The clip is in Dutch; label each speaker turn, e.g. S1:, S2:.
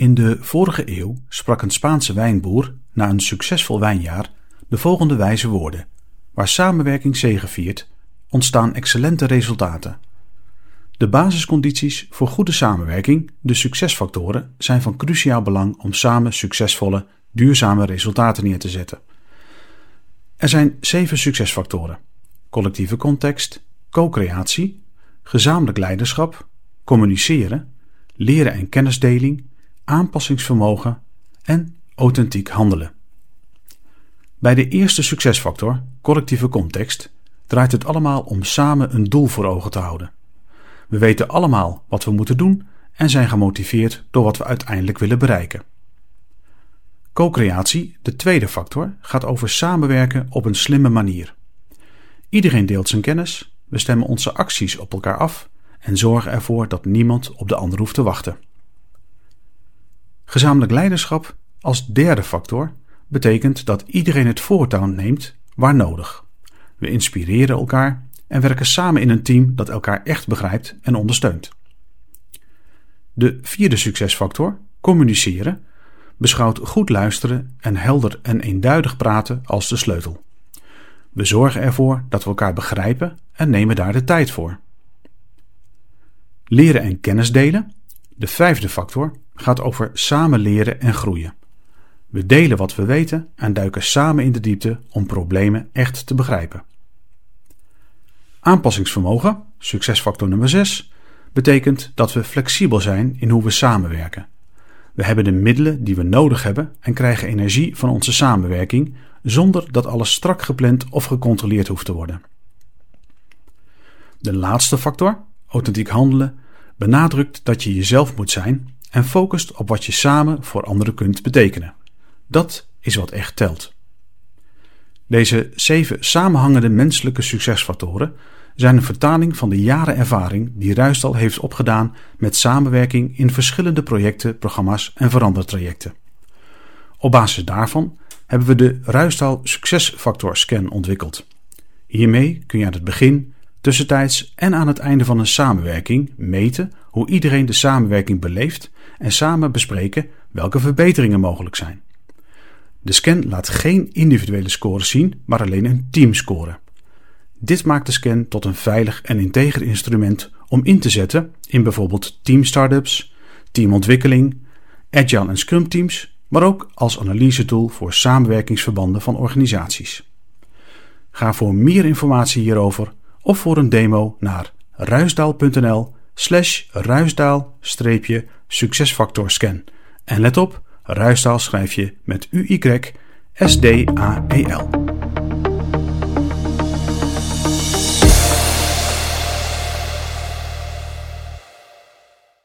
S1: In de vorige eeuw sprak een Spaanse wijnboer na een succesvol wijnjaar de volgende wijze woorden: Waar samenwerking zegeviert, ontstaan excellente resultaten. De basiscondities voor goede samenwerking, de succesfactoren, zijn van cruciaal belang om samen succesvolle, duurzame resultaten neer te zetten. Er zijn zeven succesfactoren: collectieve context, co-creatie, gezamenlijk leiderschap, communiceren, leren en kennisdeling, aanpassingsvermogen en authentiek handelen. Bij de eerste succesfactor, collectieve context, draait het allemaal om samen een doel voor ogen te houden. We weten allemaal wat we moeten doen en zijn gemotiveerd door wat we uiteindelijk willen bereiken. Co-creatie, de tweede factor, gaat over samenwerken op een slimme manier. Iedereen deelt zijn kennis, we stemmen onze acties op elkaar af en zorgen ervoor dat niemand op de ander hoeft te wachten. Gezamenlijk leiderschap als derde factor betekent dat iedereen het voortouw neemt waar nodig. We inspireren elkaar en werken samen in een team dat elkaar echt begrijpt en ondersteunt. De vierde succesfactor, communiceren, beschouwt goed luisteren en helder en eenduidig praten als de sleutel. We zorgen ervoor dat we elkaar begrijpen en nemen daar de tijd voor. Leren en kennis delen, de vijfde factor, gaat over samen leren en groeien. We delen wat we weten en duiken samen in de diepte om problemen echt te begrijpen. Aanpassingsvermogen, succesfactor nummer 6, betekent dat we flexibel zijn in hoe we samenwerken. We hebben de middelen die we nodig hebben en krijgen energie van onze samenwerking zonder dat alles strak gepland of gecontroleerd hoeft te worden. De laatste factor, authentiek handelen, benadrukt dat je jezelf moet zijn en focust op wat je samen voor anderen kunt betekenen. Dat is wat echt telt. Deze zeven samenhangende menselijke succesfactoren zijn een vertaling van de jaren ervaring die Ruistal heeft opgedaan met samenwerking in verschillende projecten, programma's en verandertrajecten. Op basis daarvan hebben we de Ruistal Succesfactor Scan ontwikkeld. Hiermee kun je aan het begin, tussentijds en aan het einde van een samenwerking meten hoe iedereen de samenwerking beleeft en samen bespreken welke verbeteringen mogelijk zijn. De scan laat geen individuele scores zien, maar alleen een teamscore. Dit maakt de scan tot een veilig en integer instrument om in te zetten in bijvoorbeeld team startups, teamontwikkeling, agile en scrum teams, maar ook als analysetool voor samenwerkingsverbanden van organisaties. Ga voor meer informatie hierover of voor een demo naar ruisdaal.nl slash ruisdaal-succesfactorscan. En let op, Ruisdaal schrijf je met U-Y-S-D-A-E-L.